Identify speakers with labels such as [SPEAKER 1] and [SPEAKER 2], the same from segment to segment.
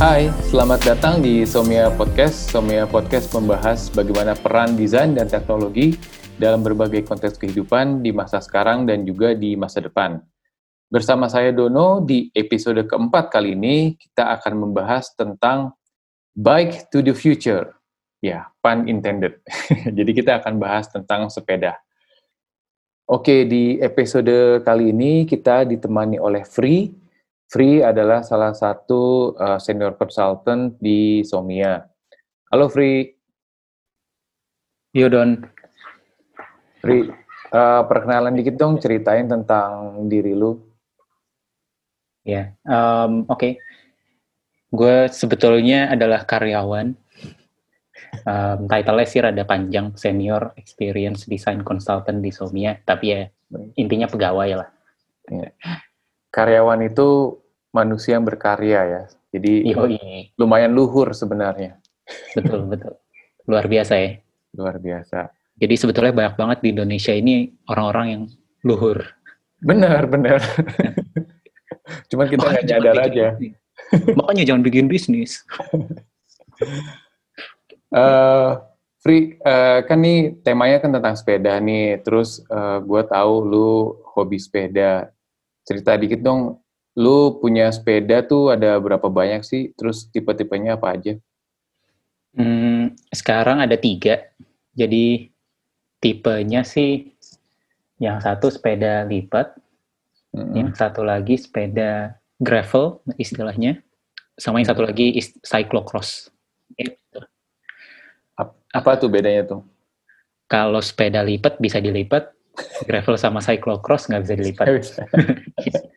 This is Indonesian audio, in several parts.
[SPEAKER 1] Hai, selamat datang di Somia Podcast. Somia Podcast membahas bagaimana peran desain dan teknologi dalam berbagai konteks kehidupan di masa sekarang dan juga di masa depan. Bersama saya Dono, di episode keempat kali ini kita akan membahas tentang Bike to the Future. Ya, pun intended. Jadi kita akan bahas tentang sepeda. Oke, di episode kali ini kita ditemani oleh Free, Free adalah salah satu uh, senior consultant di Somia. Halo Free.
[SPEAKER 2] Yo Don.
[SPEAKER 1] Free, uh, perkenalan dikit dong, ceritain tentang diri lu.
[SPEAKER 2] Ya, yeah. um, oke. Okay. Gue sebetulnya adalah karyawan. Um, title-nya sih rada panjang, Senior Experience Design Consultant di Somia, tapi ya intinya pegawai lah.
[SPEAKER 1] Yeah karyawan itu manusia yang berkarya ya. Jadi Yoi. lumayan luhur sebenarnya.
[SPEAKER 2] Betul, betul. Luar biasa ya.
[SPEAKER 1] Luar biasa.
[SPEAKER 2] Jadi sebetulnya banyak banget di Indonesia ini orang-orang yang luhur.
[SPEAKER 1] Benar, benar. Cuman kita nggak nyadar aja.
[SPEAKER 2] Bisnis. Makanya jangan bikin bisnis.
[SPEAKER 1] uh, Free, uh, kan nih temanya kan tentang sepeda nih. Terus uh, gue tahu lu hobi sepeda cerita dikit dong, lu punya sepeda tuh ada berapa banyak sih? Terus tipe-tipenya apa aja?
[SPEAKER 2] Hmm, sekarang ada tiga. Jadi tipenya sih yang satu sepeda lipat, mm-hmm. yang satu lagi sepeda gravel istilahnya, sama yang satu lagi cyclocross. Gitu.
[SPEAKER 1] Apa tuh bedanya tuh?
[SPEAKER 2] Kalau sepeda lipat bisa dilipat, gravel sama cyclocross nggak bisa dilipat.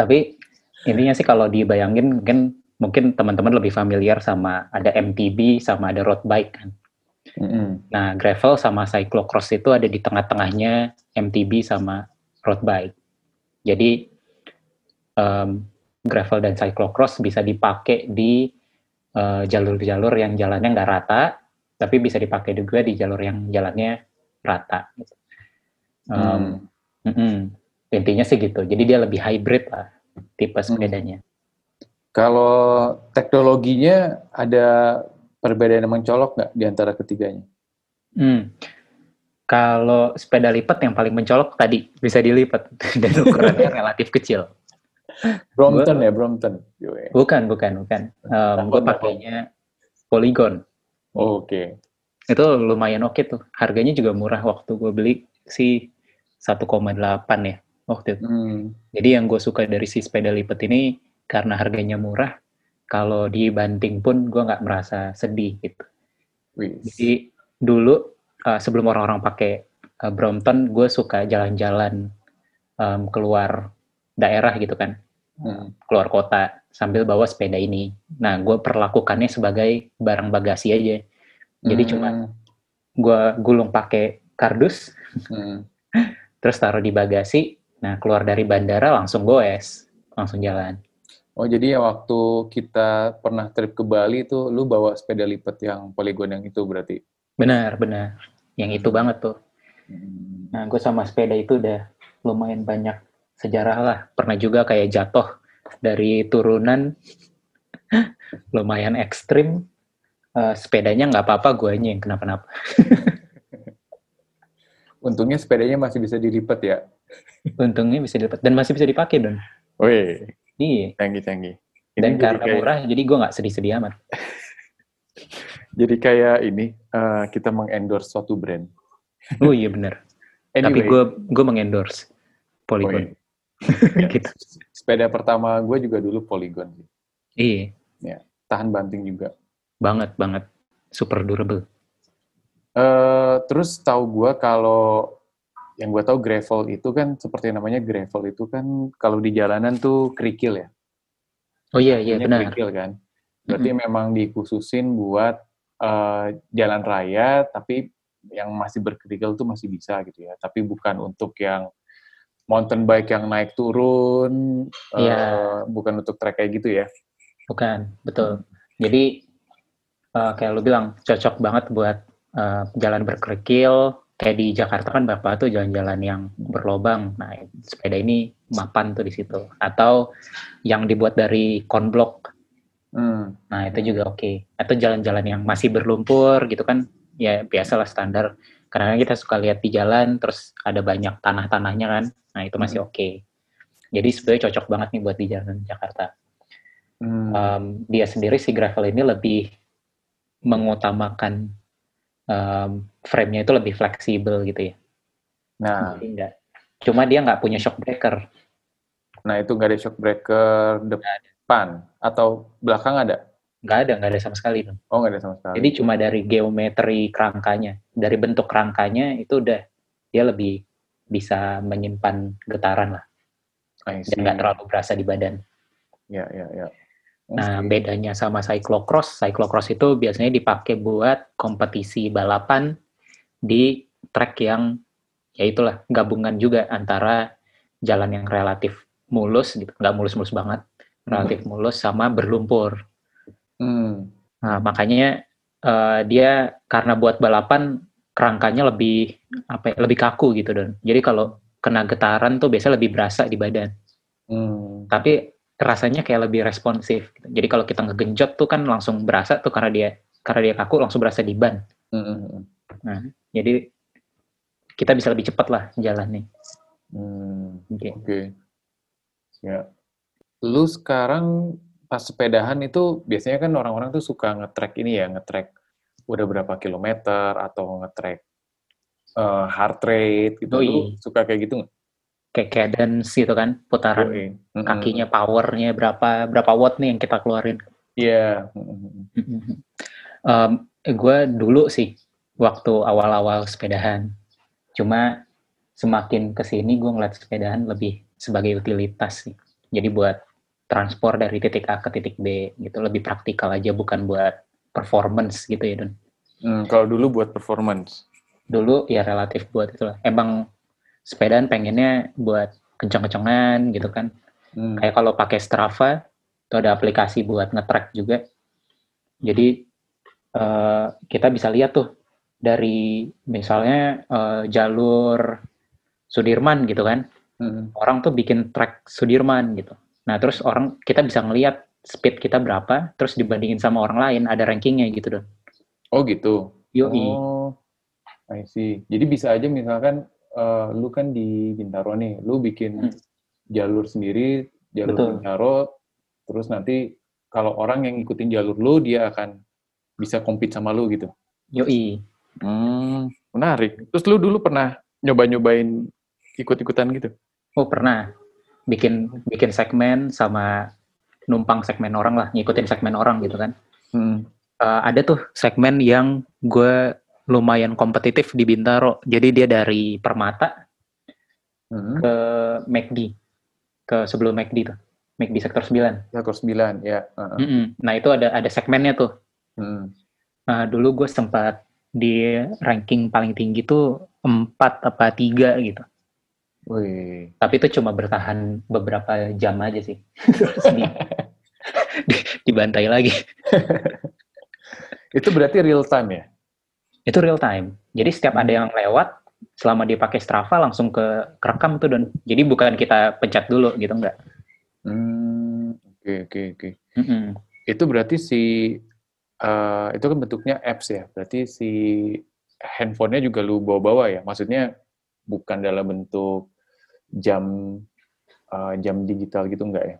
[SPEAKER 2] Tapi intinya sih kalau dibayangin mungkin mungkin teman-teman lebih familiar sama ada MTB sama ada road bike kan. Mm-hmm. Nah gravel sama cyclocross itu ada di tengah-tengahnya MTB sama road bike. Jadi um, gravel dan cyclocross bisa dipakai di uh, jalur-jalur yang jalannya nggak rata, tapi bisa dipakai juga di jalur yang jalannya rata. Gitu. Um, mm Intinya sih gitu. Jadi dia lebih hybrid lah tipe hmm. sepedanya. Hmm.
[SPEAKER 1] Kalau teknologinya ada perbedaan yang mencolok nggak di antara ketiganya?
[SPEAKER 2] Hmm. Kalau sepeda lipat yang paling mencolok tadi bisa dilipat dan ukurannya relatif kecil.
[SPEAKER 1] Brompton gua, ya, Brompton.
[SPEAKER 2] Bukan, bukan, bukan. Um, gue pakainya Polygon.
[SPEAKER 1] Oh, Oke. Okay.
[SPEAKER 2] Itu lumayan oke okay tuh. Harganya juga murah waktu gue beli sih 1,8 ya waktu itu. Hmm. Jadi yang gue suka dari si sepeda lipat ini karena harganya murah, kalau dibanting pun gue nggak merasa sedih gitu. Wih. Jadi dulu uh, sebelum orang-orang pakai uh, Brompton, gue suka jalan-jalan um, keluar daerah gitu kan, hmm. keluar kota sambil bawa sepeda ini. Nah, gue perlakukannya sebagai barang bagasi aja. Jadi hmm. cuma gue gulung pakai kardus, hmm. terus taruh di bagasi, nah keluar dari bandara langsung goes, langsung jalan.
[SPEAKER 1] Oh jadi ya waktu kita pernah trip ke Bali itu lu bawa sepeda lipat yang poligon yang itu berarti?
[SPEAKER 2] Benar, benar. Yang itu banget tuh. Hmm. Nah gue sama sepeda itu udah lumayan banyak sejarah lah. Pernah juga kayak jatuh dari turunan lumayan ekstrim. Uh, sepedanya nggak apa-apa, gue yang kenapa-napa.
[SPEAKER 1] Untungnya sepedanya masih bisa dilipat ya.
[SPEAKER 2] Untungnya bisa dilipat dan masih bisa dipakai don.
[SPEAKER 1] Wih.
[SPEAKER 2] Iya.
[SPEAKER 1] Canggih canggih.
[SPEAKER 2] Dan karena kayak... murah, jadi gue nggak sedih-sedih amat.
[SPEAKER 1] jadi kayak ini uh, kita mengendorse suatu brand.
[SPEAKER 2] oh iya benar. Anyway. Tapi gue gue mengendorse Polygon.
[SPEAKER 1] Oh, iya. gitu. Sepeda pertama gue juga dulu Polygon.
[SPEAKER 2] Iya.
[SPEAKER 1] Ya, tahan banting juga.
[SPEAKER 2] Banget banget. Super durable.
[SPEAKER 1] Uh, terus tahu gue kalau yang gue tahu gravel itu kan seperti namanya gravel itu kan kalau di jalanan tuh kerikil ya.
[SPEAKER 2] Oh iya iya benar.
[SPEAKER 1] Kerikil kan. Berarti mm-hmm. memang dikhususin buat uh, jalan raya tapi yang masih berkerikil tuh masih bisa gitu ya. Tapi bukan untuk yang mountain bike yang naik turun, yeah. uh, bukan untuk trek kayak gitu ya.
[SPEAKER 2] Bukan, betul. Jadi uh, kayak lu bilang cocok banget buat uh, jalan berkerikil kayak di Jakarta kan bapak tuh jalan-jalan yang berlobang nah sepeda ini mapan tuh di situ atau yang dibuat dari konblok Hmm. Nah itu juga oke. Okay. Atau jalan-jalan yang masih berlumpur gitu kan, ya biasalah standar. Karena kita suka lihat di jalan, terus ada banyak tanah-tanahnya kan, nah itu masih hmm. oke. Okay. Jadi sebenarnya cocok banget nih buat di jalan Jakarta. Hmm. Um, dia sendiri si gravel ini lebih mengutamakan um, frame-nya itu lebih fleksibel gitu ya. Nah, Jadi enggak. Cuma dia nggak punya shock breaker.
[SPEAKER 1] Nah, itu nggak ada shock breaker depan atau belakang ada?
[SPEAKER 2] Nggak ada, nggak ada sama sekali.
[SPEAKER 1] Oh, nggak ada sama sekali.
[SPEAKER 2] Jadi cuma dari geometri kerangkanya, dari bentuk kerangkanya itu udah dia lebih bisa menyimpan getaran lah. Dan nggak terlalu berasa di badan.
[SPEAKER 1] Ya, ya, ya.
[SPEAKER 2] Nah, bedanya sama cyclocross, cyclocross itu biasanya dipakai buat kompetisi balapan di track yang ya itulah gabungan juga antara jalan yang relatif mulus gitu, nggak mulus-mulus banget, relatif hmm. mulus sama berlumpur. Hmm. Nah, makanya uh, dia karena buat balapan kerangkanya lebih apa ya, lebih kaku gitu don. Jadi kalau kena getaran tuh biasanya lebih berasa di badan. Hmm. Tapi rasanya kayak lebih responsif. Gitu. Jadi kalau kita ngegenjot tuh kan langsung berasa tuh karena dia karena dia kaku langsung berasa di ban. Mm-hmm. Nah, jadi kita bisa lebih cepat lah jalan nih.
[SPEAKER 1] Hmm, Oke. Okay. Ya. Lu sekarang pas sepedahan itu biasanya kan orang-orang tuh suka ngetrek ini ya, ngetrek udah berapa kilometer atau ngetrek uh, heart rate gitu. Oh, iya. Lu suka kayak gitu nggak?
[SPEAKER 2] Kayak cadence gitu kan putaran oh, iya. mm-hmm. kakinya powernya berapa berapa watt nih yang kita keluarin
[SPEAKER 1] iya yeah. mm-hmm.
[SPEAKER 2] um, gue dulu sih waktu awal-awal sepedahan cuma semakin ke sini gue ngeliat sepedahan lebih sebagai utilitas sih jadi buat transport dari titik A ke titik B gitu lebih praktikal aja bukan buat performance gitu ya Don.
[SPEAKER 1] Hmm, kalau dulu buat performance.
[SPEAKER 2] Dulu ya relatif buat itulah. Emang sepedaan pengennya buat kencang-kencangan gitu kan. Hmm. Kayak kalau pakai Strava itu ada aplikasi buat nge-track juga. Jadi uh, kita bisa lihat tuh dari misalnya uh, jalur Sudirman gitu kan. Hmm. Orang tuh bikin track Sudirman gitu. Nah, terus orang kita bisa ngelihat speed kita berapa, terus dibandingin sama orang lain ada rankingnya gitu dong.
[SPEAKER 1] Oh gitu.
[SPEAKER 2] Yoi.
[SPEAKER 1] Oh, I see. Jadi bisa aja misalkan uh, lu kan di Bintaro nih, lu bikin hmm. jalur sendiri, jalur Betul. Bintaro, terus nanti kalau orang yang ngikutin jalur lu, dia akan bisa compete sama lu gitu.
[SPEAKER 2] Yoi.
[SPEAKER 1] Hmm, menarik. Terus lu dulu pernah nyoba-nyobain ikut-ikutan gitu?
[SPEAKER 2] Oh pernah. Bikin bikin segmen sama numpang segmen orang lah, ngikutin segmen orang gitu kan. Hmm. Uh, ada tuh segmen yang gue lumayan kompetitif di Bintaro. Jadi dia dari Permata hmm. ke McD, ke sebelum McD tuh, McD sektor 9.
[SPEAKER 1] Sektor 9, ya. Uh
[SPEAKER 2] -uh. Nah itu ada ada segmennya tuh. Hmm. Nah dulu gue sempat di ranking paling tinggi tuh empat apa tiga gitu.
[SPEAKER 1] Wih.
[SPEAKER 2] Tapi itu cuma bertahan beberapa jam aja sih. Terus di, di, dibantai lagi.
[SPEAKER 1] itu berarti real time ya?
[SPEAKER 2] Itu real time. Jadi setiap ada yang lewat, selama dia pakai Strava langsung ke kerekam tuh dan jadi bukan kita pencet dulu gitu enggak.
[SPEAKER 1] Hmm, oke oke oke. Itu berarti si uh, itu kan bentuknya apps ya. Berarti si handphonenya juga lu bawa-bawa ya. Maksudnya bukan dalam bentuk jam uh, jam digital gitu enggak ya?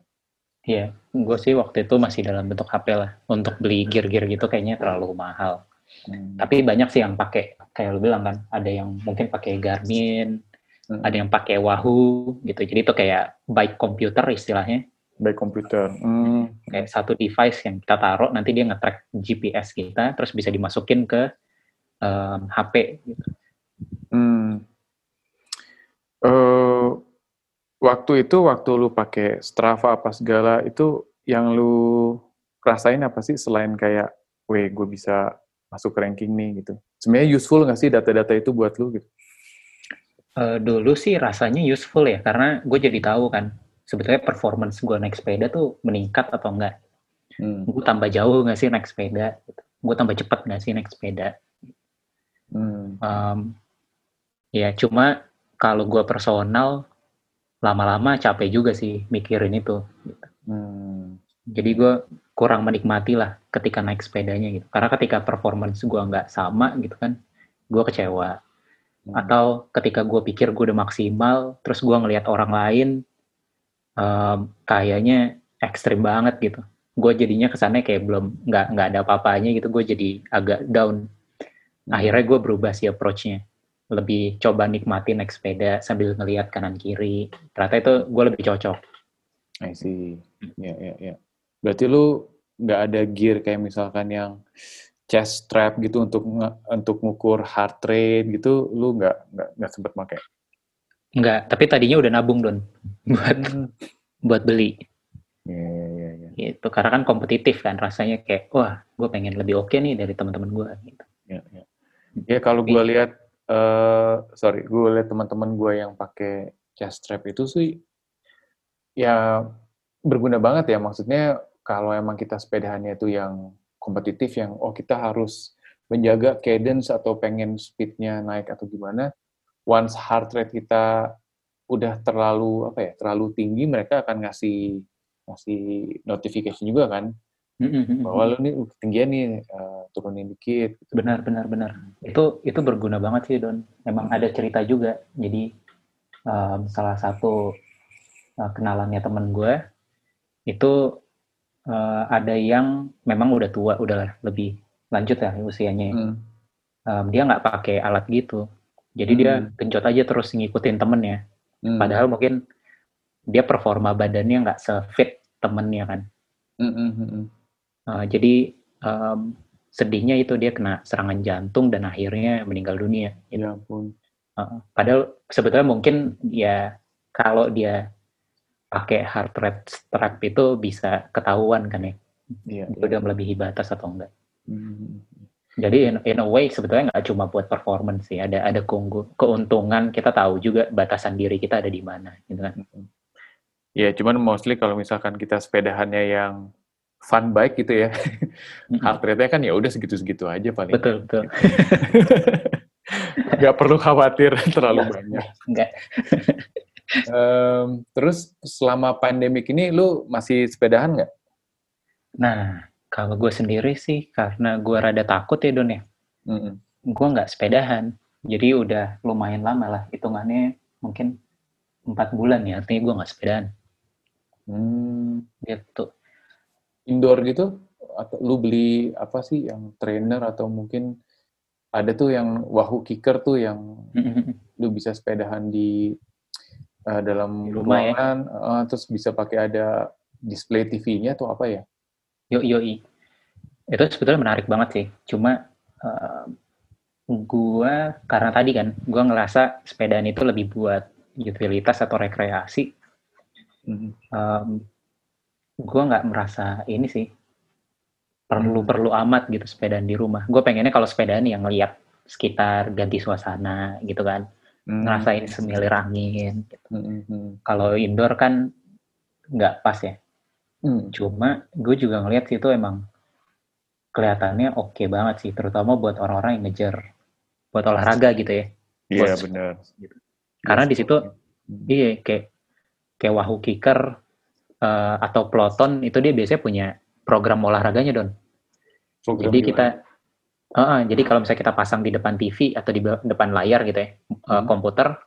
[SPEAKER 2] Iya, gue sih waktu itu masih dalam bentuk HP lah. Untuk beli gear-gear gitu kayaknya terlalu mahal. Hmm. Tapi banyak sih yang pakai kayak lu bilang kan, ada yang mungkin pakai Garmin, hmm. ada yang pakai Wahoo gitu. Jadi itu kayak bike komputer istilahnya.
[SPEAKER 1] Bike komputer. Hmm.
[SPEAKER 2] Kayak satu device yang kita taruh nanti dia nge-track GPS kita terus bisa dimasukin ke um, HP gitu.
[SPEAKER 1] Hmm. Uh, waktu itu waktu lu pakai Strava apa segala itu yang lu rasain apa sih selain kayak, weh gue bisa masuk ranking nih gitu. Sebenarnya useful nggak sih data-data itu buat lu gitu?
[SPEAKER 2] Uh, dulu sih rasanya useful ya, karena gue jadi tahu kan sebetulnya performance gue naik sepeda tuh meningkat atau enggak. Hmm. Gue tambah jauh nggak sih naik sepeda? Gitu. Gue tambah cepat nggak sih naik sepeda? Hmm. Um, ya cuma kalau gue personal lama-lama capek juga sih mikirin itu. Gitu. Hmm. Jadi gue kurang menikmati lah ketika naik sepedanya gitu. Karena ketika performance gue nggak sama gitu kan, gue kecewa. Hmm. Atau ketika gue pikir gue udah maksimal, terus gue ngelihat orang lain um, kayaknya ekstrim banget gitu. Gue jadinya kesannya kayak belum nggak nggak ada apa-apanya gitu. Gue jadi agak down. Hmm. Akhirnya gue berubah sih approach-nya. Lebih coba nikmatin naik sepeda sambil ngelihat kanan kiri. Ternyata itu gue lebih cocok.
[SPEAKER 1] I see. Ya, ya, ya. Berarti lu nggak ada gear kayak misalkan yang chest strap gitu untuk untuk ngukur heart rate gitu, lu nggak nggak nggak sempet pakai?
[SPEAKER 2] Nggak, tapi tadinya udah nabung don buat hmm. buat beli.
[SPEAKER 1] Iya, iya, iya. Ya.
[SPEAKER 2] Itu karena kan kompetitif kan rasanya kayak wah gue pengen lebih oke okay nih dari teman-teman gue gitu.
[SPEAKER 1] Ya, ya. ya kalau gue lihat uh, sorry, gue lihat teman-teman gue yang pakai chest strap itu sih ya berguna banget ya maksudnya kalau emang kita sepedahannya itu yang kompetitif yang oh kita harus menjaga cadence atau pengen speednya naik atau gimana once heart rate kita udah terlalu apa ya terlalu tinggi mereka akan ngasih ngasih notification juga kan mm-hmm. bahwa lu nih ketinggian nih uh, turunin dikit
[SPEAKER 2] gitu. benar benar benar itu itu berguna banget sih don memang ada cerita juga jadi um, salah satu uh, kenalannya temen gue itu uh, ada yang memang udah tua, udah lebih lanjut ya usianya. Hmm. Um, dia nggak pakai alat gitu, jadi hmm. dia genjot aja terus ngikutin temennya. Hmm. Padahal mungkin dia performa badannya nggak sefit temennya kan. Hmm. Uh, jadi um, sedihnya itu dia kena serangan jantung dan akhirnya meninggal dunia.
[SPEAKER 1] Gitu. Ya ampun.
[SPEAKER 2] Uh, padahal sebetulnya mungkin ya kalau dia pakai heart rate strap itu bisa ketahuan kan ya? Yeah. dia udah melebihi batas atau enggak? Hmm. jadi in, in a way sebetulnya nggak cuma buat performance sih. Ada ada keuntungan. Kita tahu juga batasan diri kita ada di mana gitu kan?
[SPEAKER 1] Ya cuman mostly kalau misalkan kita sepedahannya yang fun bike gitu ya mm-hmm. heart rate-nya kan ya udah segitu-segitu aja paling.
[SPEAKER 2] Betul betul.
[SPEAKER 1] Nggak perlu khawatir terlalu banyak.
[SPEAKER 2] Enggak
[SPEAKER 1] um, terus selama pandemik ini lu masih sepedahan nggak?
[SPEAKER 2] Nah, kalau gue sendiri sih karena gue rada takut ya Don ya. Mm -hmm. Gue nggak sepedahan. Jadi udah lumayan lama lah. Hitungannya mungkin empat bulan ya. Artinya gue nggak sepedahan.
[SPEAKER 1] Hmm.
[SPEAKER 2] Gitu.
[SPEAKER 1] Indoor gitu? Atau lu beli apa sih yang trainer atau mungkin ada tuh yang wahoo kicker tuh yang mm -hmm. lu bisa sepedahan di uh, dalam
[SPEAKER 2] di rumah ya.
[SPEAKER 1] ruangan, ya? uh, terus bisa pakai ada display TV-nya atau apa ya?
[SPEAKER 2] Yo yo itu sebetulnya menarik banget sih. Cuma uh, gua karena tadi kan gua ngerasa sepedaan itu lebih buat utilitas atau rekreasi. Hmm. Um, gua nggak merasa ini sih perlu perlu amat gitu sepedaan di rumah. Gue pengennya kalau sepedaan yang ngeliat sekitar ganti suasana gitu kan. Ngerasain semilir angin. Gitu. Hmm, hmm. Kalau indoor kan nggak pas ya. Hmm. Cuma gue juga ngeliat sih itu emang kelihatannya oke okay banget sih, terutama buat orang-orang yang ngejar buat olahraga gitu ya.
[SPEAKER 1] Iya yeah, benar.
[SPEAKER 2] Gitu. Karena di situ hmm. iya kayak kayak wahoo kicker uh, atau peloton itu dia biasanya punya program olahraganya don. Program Jadi gimana? kita Uh, jadi kalau misalnya kita pasang di depan TV atau di depan layar gitu ya, uh, komputer,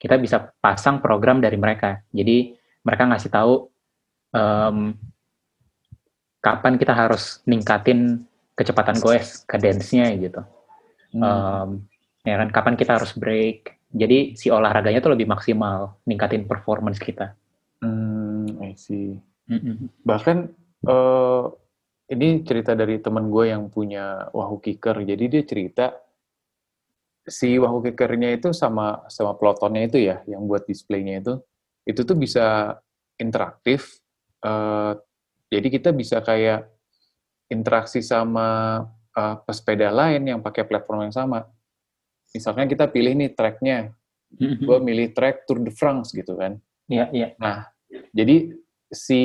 [SPEAKER 2] kita bisa pasang program dari mereka. Jadi mereka ngasih tahu um, kapan kita harus ningkatin kecepatan goes, cadence-nya gitu. Hmm. Um, ya kan, kapan kita harus break. Jadi si olahraganya tuh lebih maksimal, ningkatin performance kita.
[SPEAKER 1] Hmm, I see. Mm -hmm. Bahkan uh, ini cerita dari teman gue yang punya wahoo kicker. Jadi dia cerita si wahoo kickernya itu sama sama pelotonnya itu ya, yang buat displaynya itu, itu tuh bisa interaktif. Uh, jadi kita bisa kayak interaksi sama uh, pesepeda lain yang pakai platform yang sama. Misalkan kita pilih nih tracknya, mm-hmm. gue milih track Tour de France gitu kan.
[SPEAKER 2] Iya, yeah, iya. Yeah.
[SPEAKER 1] Nah, jadi si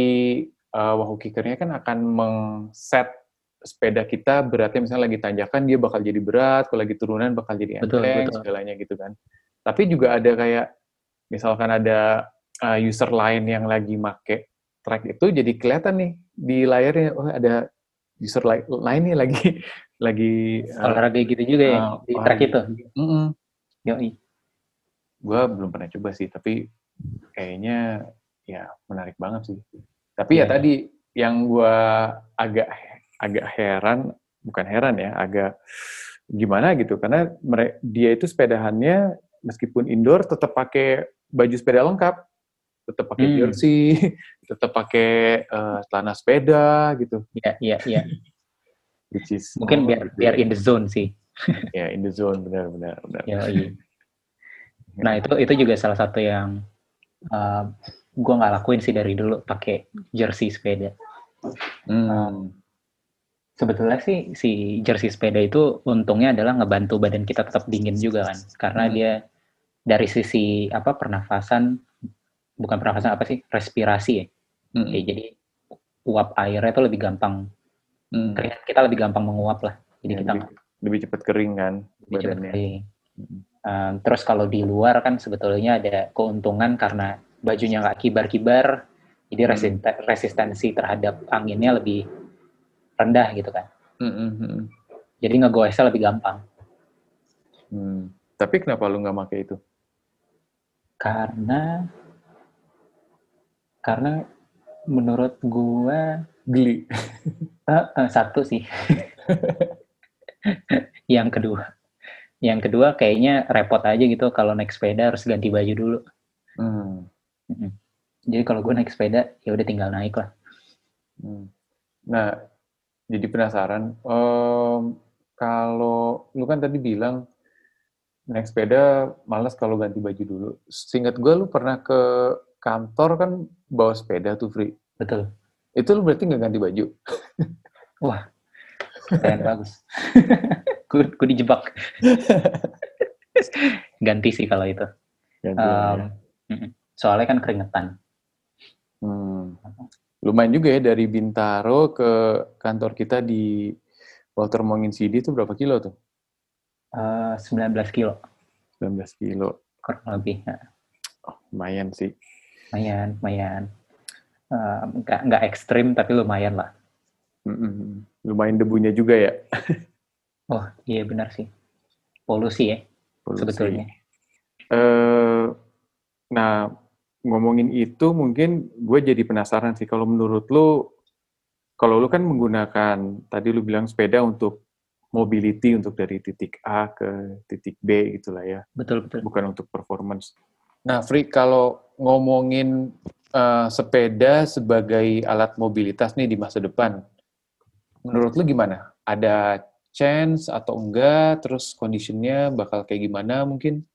[SPEAKER 1] uh, wahoo kickernya kan akan mengset sepeda kita beratnya misalnya lagi tanjakan dia bakal jadi berat, kalau lagi turunan bakal jadi enteng segalanya gitu kan. Tapi juga ada kayak misalkan ada uh, user lain yang lagi make track itu jadi kelihatan nih di layarnya oh ada user lain nih lagi lagi
[SPEAKER 2] eh, olahraga gitu juga ya uh, di track itu. Mm -mm.
[SPEAKER 1] Yoi. Gue belum pernah coba sih, tapi kayaknya ya menarik banget sih. Tapi yeah. ya iya. tadi yang gue agak agak heran, bukan heran ya, agak gimana gitu karena dia itu sepedahannya meskipun indoor tetap pakai baju sepeda lengkap, tetap pakai hmm. jersey, tetap pakai uh, celana sepeda gitu.
[SPEAKER 2] Iya, iya, iya. Mungkin biar gitu. biar in the zone sih.
[SPEAKER 1] ya, in the zone benar benar benar. Ya, iya.
[SPEAKER 2] Nah, itu itu juga salah satu yang uh, gue nggak lakuin sih dari dulu pakai jersey sepeda. Hmm. Um, sebetulnya sih si jersey sepeda itu untungnya adalah ngebantu badan kita tetap dingin juga kan, karena hmm. dia dari sisi apa pernafasan bukan pernafasan apa sih respirasi ya. Hmm. Oke, jadi uap airnya itu lebih gampang, hmm. kita lebih gampang menguap lah. Jadi ya, kita
[SPEAKER 1] lebih, lebih cepat kering kan
[SPEAKER 2] lebih cepat kering. Hmm. Um, terus kalau di luar kan sebetulnya ada keuntungan karena bajunya nggak kibar-kibar, jadi hmm. resistensi terhadap anginnya lebih rendah gitu kan. Hmm. hmm, hmm. Jadi ngegoesnya lebih gampang.
[SPEAKER 1] Hmm. Tapi kenapa lu nggak pakai itu?
[SPEAKER 2] Karena karena menurut gua
[SPEAKER 1] geli.
[SPEAKER 2] uh, uh, satu sih. yang kedua, yang kedua kayaknya repot aja gitu kalau naik sepeda harus ganti baju dulu. Hmm. Jadi kalau gue naik sepeda, ya udah tinggal naik lah.
[SPEAKER 1] Hmm. Nah, jadi penasaran. Um, kalau lu kan tadi bilang naik sepeda malas kalau ganti baju dulu. Singkat gue lu pernah ke kantor kan bawa sepeda tuh free.
[SPEAKER 2] Betul.
[SPEAKER 1] Itu lu berarti nggak ganti baju?
[SPEAKER 2] Wah, keren bagus. gue dijebak. ganti sih kalau itu. Ganti, um, ya soalnya kan keringetan.
[SPEAKER 1] Hmm. Lumayan juga ya dari Bintaro ke kantor kita di Walter Mongin City itu berapa kilo tuh?
[SPEAKER 2] Uh, 19 kilo.
[SPEAKER 1] 19 kilo.
[SPEAKER 2] Kurang lebih. Ya.
[SPEAKER 1] Oh, lumayan sih.
[SPEAKER 2] Lumayan, lumayan. Uh, nggak, nggak ekstrim tapi lumayan lah.
[SPEAKER 1] Mm-mm. Lumayan debunya juga ya.
[SPEAKER 2] oh iya benar sih. Polusi ya Polusi. sebetulnya.
[SPEAKER 1] Uh, nah ngomongin itu mungkin gue jadi penasaran sih kalau menurut lu kalau lu kan menggunakan tadi lu bilang sepeda untuk mobility untuk dari titik A ke titik B gitulah ya.
[SPEAKER 2] Betul betul.
[SPEAKER 1] Bukan untuk performance. Nah, Free kalau ngomongin uh, sepeda sebagai alat mobilitas nih di masa depan, menurut lu gimana? Ada chance atau enggak? Terus conditionnya bakal kayak gimana mungkin?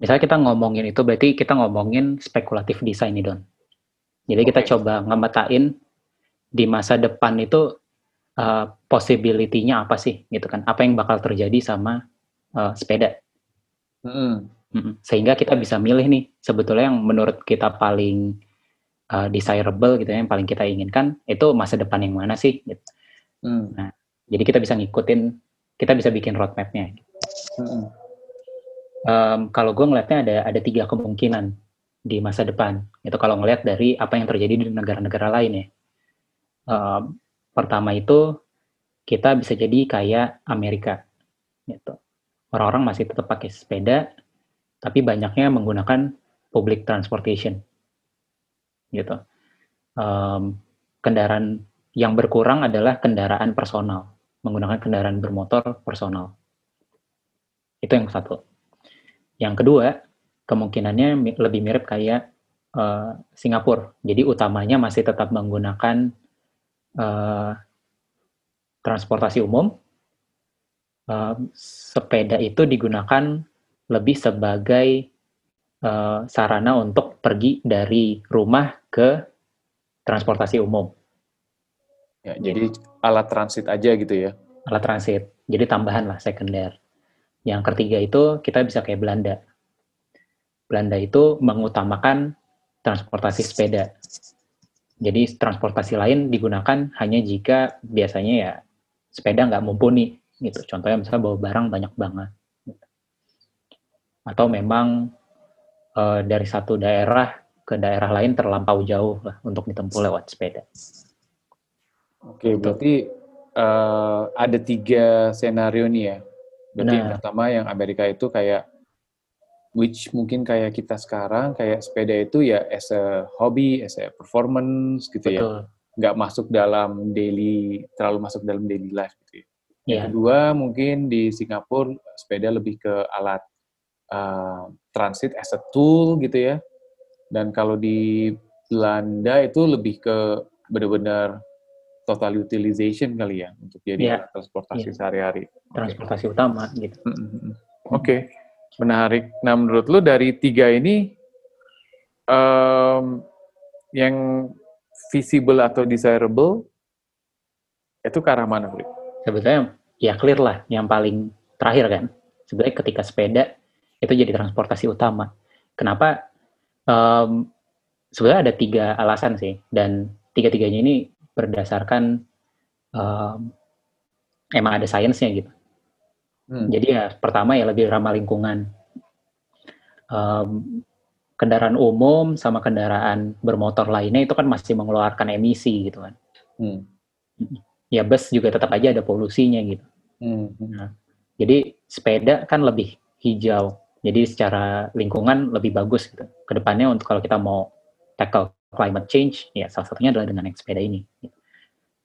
[SPEAKER 2] Misalnya kita ngomongin itu berarti kita ngomongin spekulatif desain nih Don. Jadi kita coba ngemetain di masa depan itu uh, possibility-nya apa sih gitu kan? Apa yang bakal terjadi sama uh, sepeda? Mm. Sehingga kita bisa milih nih sebetulnya yang menurut kita paling uh, desirable gitu ya, yang paling kita inginkan itu masa depan yang mana sih? Gitu. Mm. Nah, jadi kita bisa ngikutin, kita bisa bikin roadmap-nya. Mm um, kalau gue ngelihatnya ada ada tiga kemungkinan di masa depan. Itu kalau ngelihat dari apa yang terjadi di negara-negara lain ya. Um, pertama itu kita bisa jadi kayak Amerika, gitu. Orang-orang masih tetap pakai sepeda, tapi banyaknya menggunakan public transportation, gitu. Um, kendaraan yang berkurang adalah kendaraan personal, menggunakan kendaraan bermotor personal. Itu yang satu. Yang kedua, kemungkinannya lebih mirip kayak uh, Singapura. Jadi utamanya masih tetap menggunakan uh, transportasi umum. Uh, sepeda itu digunakan lebih sebagai uh, sarana untuk pergi dari rumah ke transportasi umum.
[SPEAKER 1] Ya, jadi alat transit aja gitu ya?
[SPEAKER 2] Alat transit. Jadi tambahan lah sekunder. Yang ketiga itu kita bisa kayak Belanda. Belanda itu mengutamakan transportasi sepeda. Jadi transportasi lain digunakan hanya jika biasanya ya sepeda nggak mumpuni gitu. Contohnya misalnya bawa barang banyak banget. Atau memang e, dari satu daerah ke daerah lain terlampau jauh lah untuk ditempuh lewat sepeda.
[SPEAKER 1] Oke, berarti uh, ada tiga senario nih ya. Berarti nah. yang pertama yang Amerika itu kayak which mungkin kayak kita sekarang kayak sepeda itu ya as a hobby, as a performance gitu ya. Betul. ya. Nggak masuk dalam daily terlalu masuk dalam daily life gitu ya. Yang yeah. kedua mungkin di Singapura sepeda lebih ke alat uh, transit as a tool gitu ya. Dan kalau di Belanda itu lebih ke benar-benar total utilization kali ya untuk jadi yeah. transportasi yeah. sehari-hari.
[SPEAKER 2] Transportasi okay. utama gitu.
[SPEAKER 1] Mm -hmm. Oke, okay. menarik. Nah menurut lu dari tiga ini um, yang visible atau desirable itu ke arah mana, Frik?
[SPEAKER 2] Sebetulnya ya clear lah yang paling terakhir kan. Sebenarnya ketika sepeda itu jadi transportasi utama. Kenapa? Um, sebenarnya ada tiga alasan sih dan tiga-tiganya ini berdasarkan um, emang ada sainsnya gitu. Hmm. Jadi ya pertama ya lebih ramah lingkungan. Um, kendaraan umum sama kendaraan bermotor lainnya itu kan masih mengeluarkan emisi gitu kan. Hmm. Ya bus juga tetap aja ada polusinya gitu. Hmm. Nah, jadi sepeda kan lebih hijau. Jadi secara lingkungan lebih bagus gitu. Ke depannya untuk kalau kita mau tackle climate change, ya salah satunya adalah dengan naik sepeda ini.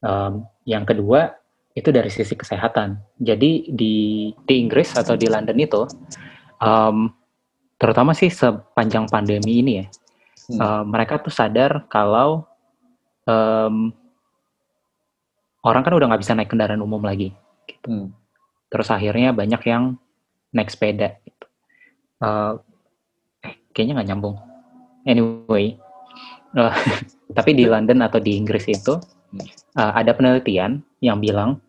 [SPEAKER 2] Um, yang kedua itu dari sisi kesehatan. Jadi di di Inggris atau di London itu, um, terutama sih sepanjang pandemi ini ya, hmm. um, mereka tuh sadar kalau um, orang kan udah nggak bisa naik kendaraan umum lagi. Gitu. Hmm. Terus akhirnya banyak yang naik sepeda. Gitu. Uh, eh, kayaknya nggak nyambung. Anyway, Uh, tapi di London atau di Inggris itu uh, ada penelitian yang bilang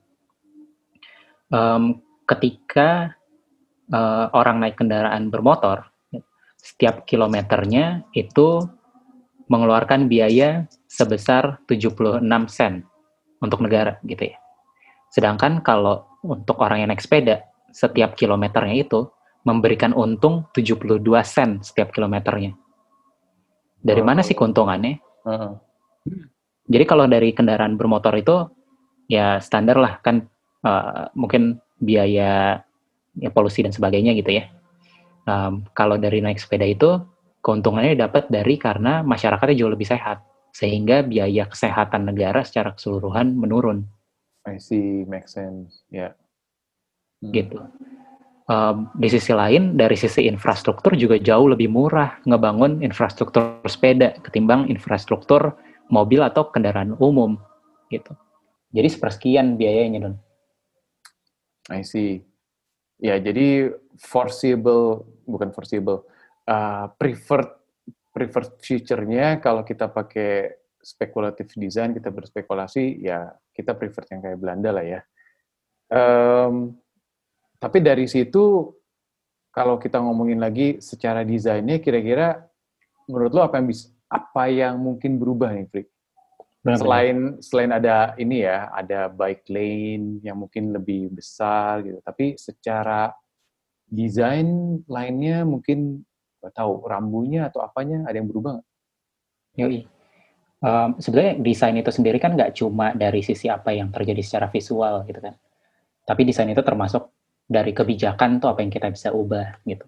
[SPEAKER 2] um, ketika uh, orang naik kendaraan bermotor, setiap kilometernya itu mengeluarkan biaya sebesar 76 sen untuk negara gitu ya. Sedangkan kalau untuk orang yang naik sepeda, setiap kilometernya itu memberikan untung 72 sen setiap kilometernya. Dari mana sih keuntungannya? Uh-huh. Jadi kalau dari kendaraan bermotor itu ya standar lah kan uh, mungkin biaya ya polusi dan sebagainya gitu ya. Um, kalau dari naik sepeda itu keuntungannya dapat dari karena masyarakatnya jauh lebih sehat sehingga biaya kesehatan negara secara keseluruhan menurun.
[SPEAKER 1] I see, make sense, ya. Yeah.
[SPEAKER 2] Hmm. Gitu um, di sisi lain dari sisi infrastruktur juga jauh lebih murah ngebangun infrastruktur sepeda ketimbang infrastruktur mobil atau kendaraan umum gitu. Jadi sepersekian biayanya don.
[SPEAKER 1] I see. Ya jadi foreseeable bukan foreseeable uh, preferred preferred future-nya kalau kita pakai spekulatif design kita berspekulasi ya kita prefer yang kayak Belanda lah ya. Um, tapi dari situ kalau kita ngomongin lagi secara desainnya kira-kira menurut lo apa yang bisa apa yang mungkin berubah nih Frik? Selain selain ada ini ya, ada bike lane yang mungkin lebih besar gitu. Tapi secara desain lainnya mungkin nggak tahu rambunya atau apanya ada yang berubah nggak?
[SPEAKER 2] Yoi. Um, sebenarnya desain itu sendiri kan nggak cuma dari sisi apa yang terjadi secara visual gitu kan. Tapi desain itu termasuk dari kebijakan tuh apa yang kita bisa ubah gitu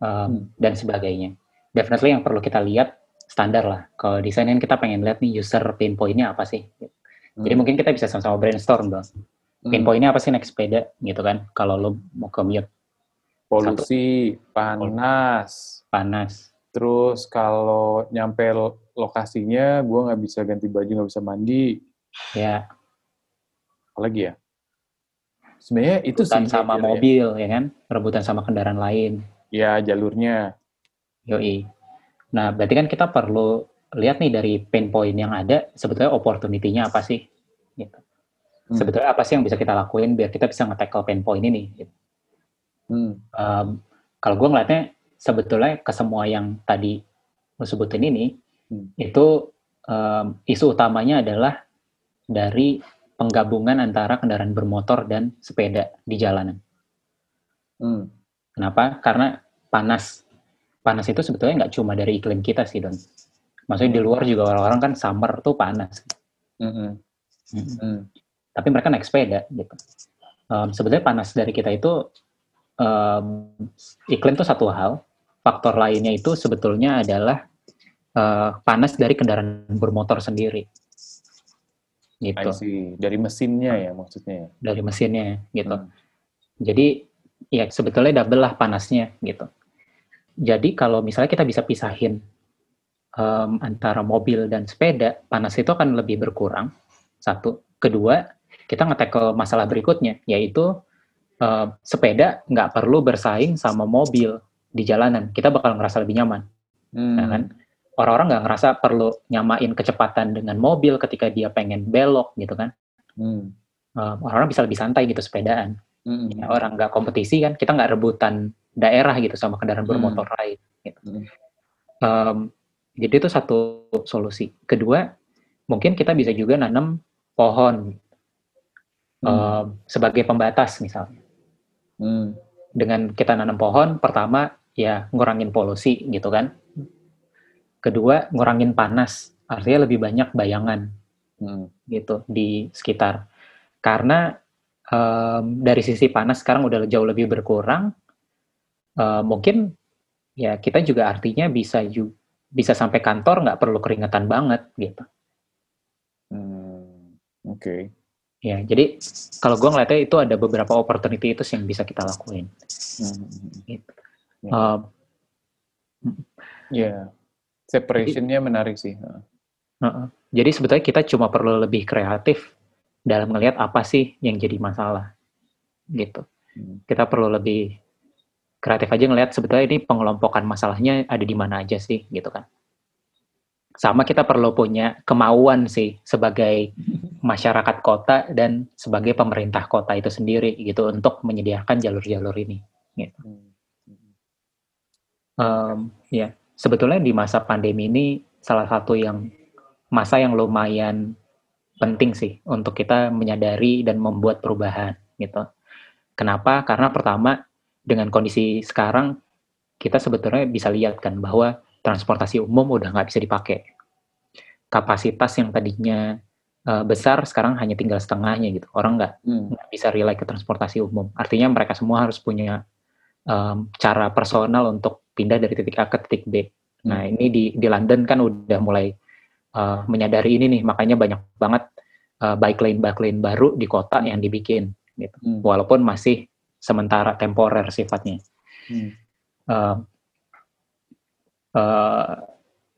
[SPEAKER 2] um, hmm. dan sebagainya. Definitely yang perlu kita lihat standar lah. Kalau desain kan kita pengen lihat nih user pain point-nya apa sih. Hmm. Jadi mungkin kita bisa sama-sama brainstorm dong. Hmm. Pain point-nya apa sih naik sepeda gitu kan? Kalau lo mau commute.
[SPEAKER 1] Polusi, Satu, panas.
[SPEAKER 2] Panas.
[SPEAKER 1] Terus kalau nyampe lokasinya, gue nggak bisa ganti baju, nggak bisa mandi.
[SPEAKER 2] Ya.
[SPEAKER 1] Apalagi ya? Sebenarnya itu
[SPEAKER 2] sih sama mobil ya. ya kan, rebutan sama kendaraan lain.
[SPEAKER 1] Ya, jalurnya.
[SPEAKER 2] Yoi. Nah, berarti kan kita perlu lihat nih dari pain point yang ada, sebetulnya opportunity-nya apa sih? Gitu. Hmm. Sebetulnya apa sih yang bisa kita lakuin biar kita bisa nge-tackle pain point ini? Gitu. Hmm. Um, kalau gue ngeliatnya, sebetulnya ke semua yang tadi lo sebutin ini, hmm. itu um, isu utamanya adalah dari penggabungan antara kendaraan bermotor dan sepeda di jalanan. Hmm. Kenapa? Karena panas. Panas itu sebetulnya nggak cuma dari iklim kita sih, Don. Maksudnya di luar juga orang-orang kan summer tuh panas. Mm -hmm. Mm -hmm. Tapi mereka naik sepeda gitu. Um, sebenarnya panas dari kita itu um, iklim tuh satu hal. Faktor lainnya itu sebetulnya adalah uh, panas dari kendaraan bermotor sendiri.
[SPEAKER 1] Gitu. Dari mesinnya ya maksudnya. Ya?
[SPEAKER 2] Dari mesinnya gitu. Hmm. Jadi ya sebetulnya double lah panasnya gitu. Jadi kalau misalnya kita bisa pisahin um, antara mobil dan sepeda, panas itu akan lebih berkurang. Satu. Kedua, kita ngetek ke masalah berikutnya, yaitu uh, sepeda nggak perlu bersaing sama mobil di jalanan. Kita bakal ngerasa lebih nyaman. Hmm. Nah, kan? Orang-orang nggak ngerasa perlu nyamain kecepatan dengan mobil ketika dia pengen belok gitu kan. Hmm. Uh, orang-orang bisa lebih santai gitu sepedaan. Hmm. Ya, orang nggak kompetisi kan, kita nggak rebutan daerah gitu sama kendaraan bermotor hmm. lain. Gitu. Hmm. Um, jadi itu satu solusi. Kedua, mungkin kita bisa juga nanam pohon hmm. uh, sebagai pembatas misalnya. Hmm. Dengan kita nanam pohon, pertama ya ngurangin polusi gitu kan. Kedua, ngurangin panas. Artinya lebih banyak bayangan hmm. gitu di sekitar. Karena um, dari sisi panas sekarang udah jauh lebih berkurang. Uh, mungkin ya kita juga artinya bisa juga bisa sampai kantor nggak perlu keringetan banget gitu.
[SPEAKER 1] Hmm, Oke. Okay.
[SPEAKER 2] Ya, jadi kalau gue ngeliatnya itu ada beberapa opportunity itu yang bisa kita lakuin. Hmm. Gitu.
[SPEAKER 1] Ya, yeah. Um, yeah. Separationnya menarik sih. Uh.
[SPEAKER 2] Uh, jadi sebetulnya kita cuma perlu lebih kreatif dalam ngelihat apa sih yang jadi masalah, gitu. Hmm. Kita perlu lebih kreatif aja ngelihat sebetulnya ini pengelompokan masalahnya ada di mana aja sih gitu kan. Sama kita perlu punya kemauan sih sebagai masyarakat kota dan sebagai pemerintah kota itu sendiri gitu untuk menyediakan jalur-jalur ini. Gitu. Um, ya sebetulnya di masa pandemi ini salah satu yang masa yang lumayan penting sih untuk kita menyadari dan membuat perubahan gitu. Kenapa? Karena pertama dengan kondisi sekarang kita sebetulnya bisa lihat kan bahwa transportasi umum udah nggak bisa dipakai. Kapasitas yang tadinya uh, besar sekarang hanya tinggal setengahnya gitu. Orang nggak hmm. bisa rely ke transportasi umum. Artinya mereka semua harus punya um, cara personal untuk pindah dari titik A ke titik B. Nah hmm. ini di di London kan udah mulai uh, menyadari ini nih, makanya banyak banget uh, bike lane bike lane baru di kota yang dibikin. Gitu. Hmm. Walaupun masih sementara temporer sifatnya. Hmm. Uh, uh,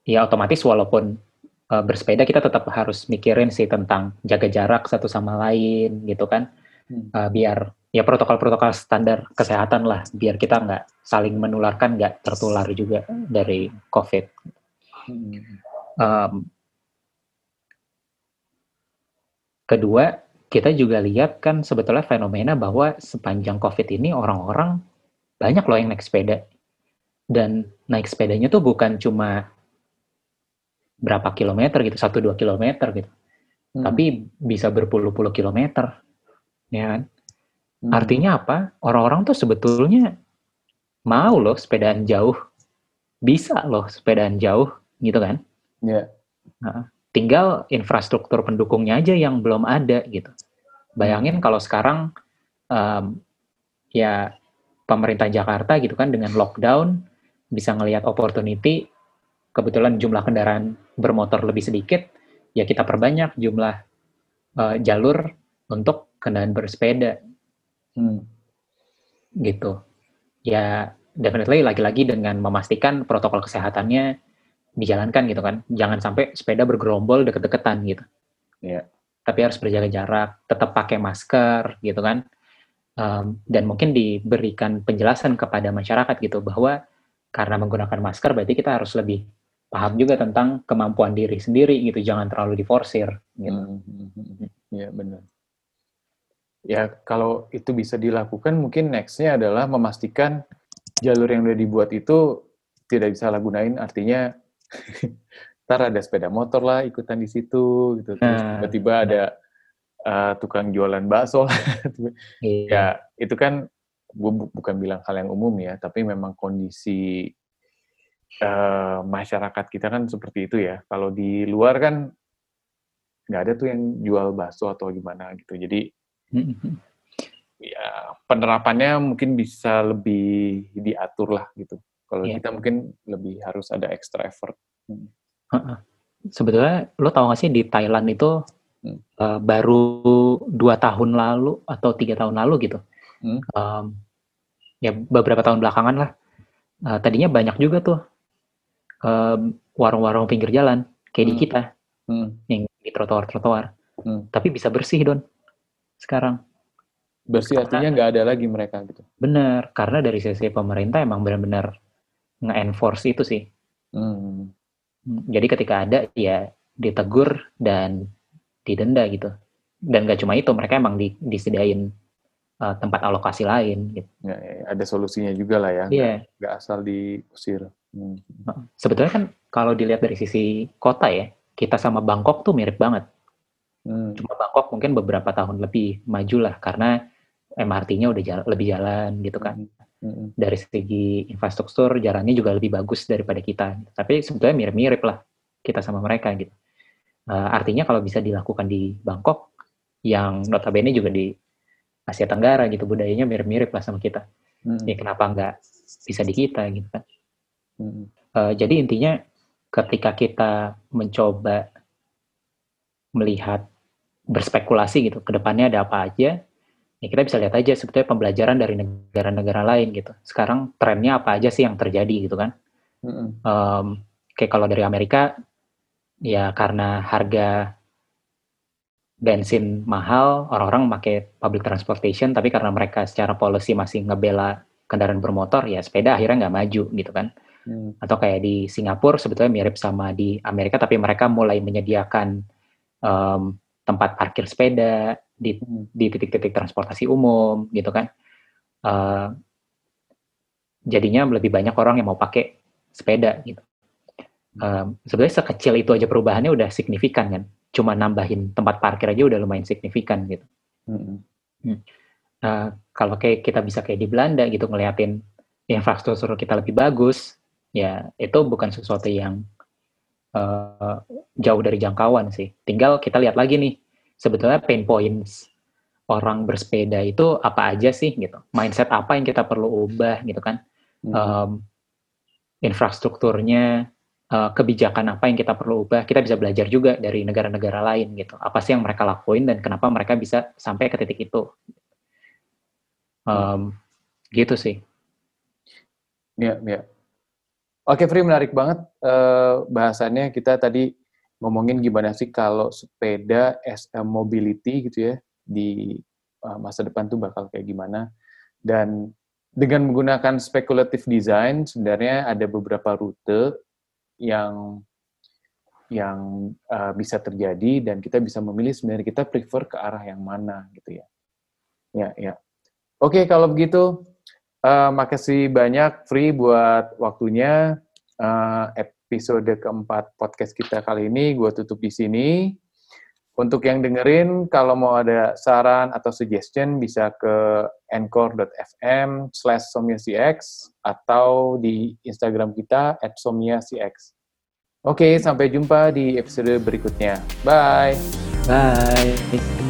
[SPEAKER 2] ya otomatis walaupun uh, bersepeda kita tetap harus mikirin sih tentang jaga jarak satu sama lain gitu kan, hmm. uh, biar ya protokol-protokol standar kesehatan lah, biar kita nggak saling menularkan, nggak tertular juga dari COVID. Um, kedua kita juga lihat kan sebetulnya fenomena bahwa sepanjang COVID ini orang-orang banyak loh yang naik sepeda. Dan naik sepedanya tuh bukan cuma berapa kilometer gitu, satu dua kilometer gitu. Hmm. Tapi bisa berpuluh-puluh kilometer. Ya kan? Hmm. Artinya apa? Orang-orang tuh sebetulnya mau loh sepedaan jauh. Bisa loh sepedaan jauh gitu kan.
[SPEAKER 1] Iya.
[SPEAKER 2] Yeah. Nah, tinggal infrastruktur pendukungnya aja yang belum ada gitu. Bayangin kalau sekarang um, ya pemerintah Jakarta gitu kan dengan lockdown bisa ngelihat opportunity, kebetulan jumlah kendaraan bermotor lebih sedikit, ya kita perbanyak jumlah uh, jalur untuk kendaraan bersepeda. Hmm. Gitu. Ya definitely lagi-lagi dengan memastikan protokol kesehatannya dijalankan gitu kan. Jangan sampai sepeda bergerombol deket-deketan gitu.
[SPEAKER 1] Iya. Yeah.
[SPEAKER 2] Tapi harus berjaga jarak, tetap pakai masker gitu kan. Um, dan mungkin diberikan penjelasan kepada masyarakat gitu bahwa karena menggunakan masker berarti kita harus lebih paham juga tentang kemampuan diri sendiri gitu, jangan terlalu diforsir gitu. Hmm,
[SPEAKER 1] hmm, hmm, iya benar. Ya kalau itu bisa dilakukan mungkin nextnya adalah memastikan jalur yang sudah dibuat itu tidak disalahgunain artinya ntar ada sepeda motor lah ikutan di situ gitu terus nah, tiba-tiba nah. ada uh, tukang jualan bakso iya. ya itu kan gue bu bukan bilang hal yang umum ya tapi memang kondisi uh, masyarakat kita kan seperti itu ya. Kalau di luar kan nggak ada tuh yang jual bakso atau gimana gitu. Jadi. Ya penerapannya mungkin bisa lebih diatur lah gitu. Kalau yeah. kita mungkin lebih harus ada extra effort. Hmm.
[SPEAKER 2] Sebetulnya lo tau gak sih di Thailand itu hmm. uh, baru dua tahun lalu atau tiga tahun lalu gitu. Hmm. Um, ya beberapa tahun belakangan lah. Uh, tadinya banyak juga tuh um, warung-warung pinggir jalan kayak hmm. di kita hmm. yang di trotoar-trotoar. Hmm. Tapi bisa bersih don sekarang.
[SPEAKER 1] Bersih artinya nggak ada lagi mereka gitu.
[SPEAKER 2] Bener, karena dari sisi pemerintah emang benar-benar nge-enforce itu sih. Hmm. Jadi ketika ada ya ditegur dan didenda gitu. Dan gak cuma itu, mereka emang di, disediain uh, tempat alokasi lain gitu.
[SPEAKER 1] Ya, ya, ya, ada solusinya juga lah ya. Yeah. Gak, asal diusir. Hmm.
[SPEAKER 2] Sebetulnya kan kalau dilihat dari sisi kota ya, kita sama Bangkok tuh mirip banget. Hmm. Cuma Bangkok mungkin beberapa tahun lebih maju lah karena MRT-nya udah jalan, lebih jalan gitu kan. Hmm. Dari segi infrastruktur jalannya juga lebih bagus daripada kita. Tapi sebetulnya mirip-mirip lah kita sama mereka gitu. Uh, artinya kalau bisa dilakukan di Bangkok, yang notabene juga di Asia Tenggara gitu budayanya mirip-mirip lah sama kita. Hmm. Ya kenapa nggak bisa di kita gitu kan? Hmm. Uh, jadi intinya ketika kita mencoba melihat berspekulasi gitu, ke depannya ada apa aja, ya kita bisa lihat aja sebetulnya pembelajaran dari negara-negara lain gitu. Sekarang trennya apa aja sih yang terjadi gitu kan? Mm-hmm. Um, kayak kalau dari Amerika, ya karena harga bensin mahal, orang-orang pakai public transportation, tapi karena mereka secara policy masih ngebela kendaraan bermotor, ya sepeda akhirnya nggak maju gitu kan. Hmm. Atau kayak di Singapura sebetulnya mirip sama di Amerika, tapi mereka mulai menyediakan um, tempat parkir sepeda, di di titik-titik transportasi umum gitu kan. Uh, jadinya lebih banyak orang yang mau pakai sepeda gitu. Uh, sebenarnya sekecil itu aja perubahannya udah signifikan kan. Cuma nambahin tempat parkir aja udah lumayan signifikan gitu. Hmm. uh, kalau kayak kita bisa kayak di Belanda gitu ngeliatin infrastruktur kita lebih bagus ya itu bukan sesuatu yang uh, jauh dari jangkauan sih. Tinggal kita lihat lagi nih sebetulnya pain points orang bersepeda itu apa aja sih gitu. Mindset apa yang kita perlu ubah gitu kan. Hmm. um, infrastrukturnya uh, kebijakan apa yang kita perlu ubah kita bisa belajar juga dari negara-negara lain gitu. Apa sih yang mereka lakuin dan kenapa mereka bisa sampai ke titik itu. Um, gitu sih.
[SPEAKER 1] Ya ya oke Free menarik banget uh, bahasannya. Kita tadi ngomongin gimana sih kalau sepeda a mobility gitu ya di uh, masa depan tuh bakal kayak gimana. Dan dengan menggunakan speculative design sebenarnya ada beberapa rute yang yang uh, bisa terjadi dan kita bisa memilih sebenarnya kita prefer ke arah yang mana gitu ya. Ya ya. Oke kalau begitu uh, makasih banyak Free buat waktunya uh, episode keempat podcast kita kali ini gue tutup di sini. Untuk yang dengerin, kalau mau ada saran atau suggestion bisa ke anchor.fm slash atau di Instagram kita at somyacx. Oke, sampai jumpa di episode berikutnya. Bye!
[SPEAKER 2] Bye!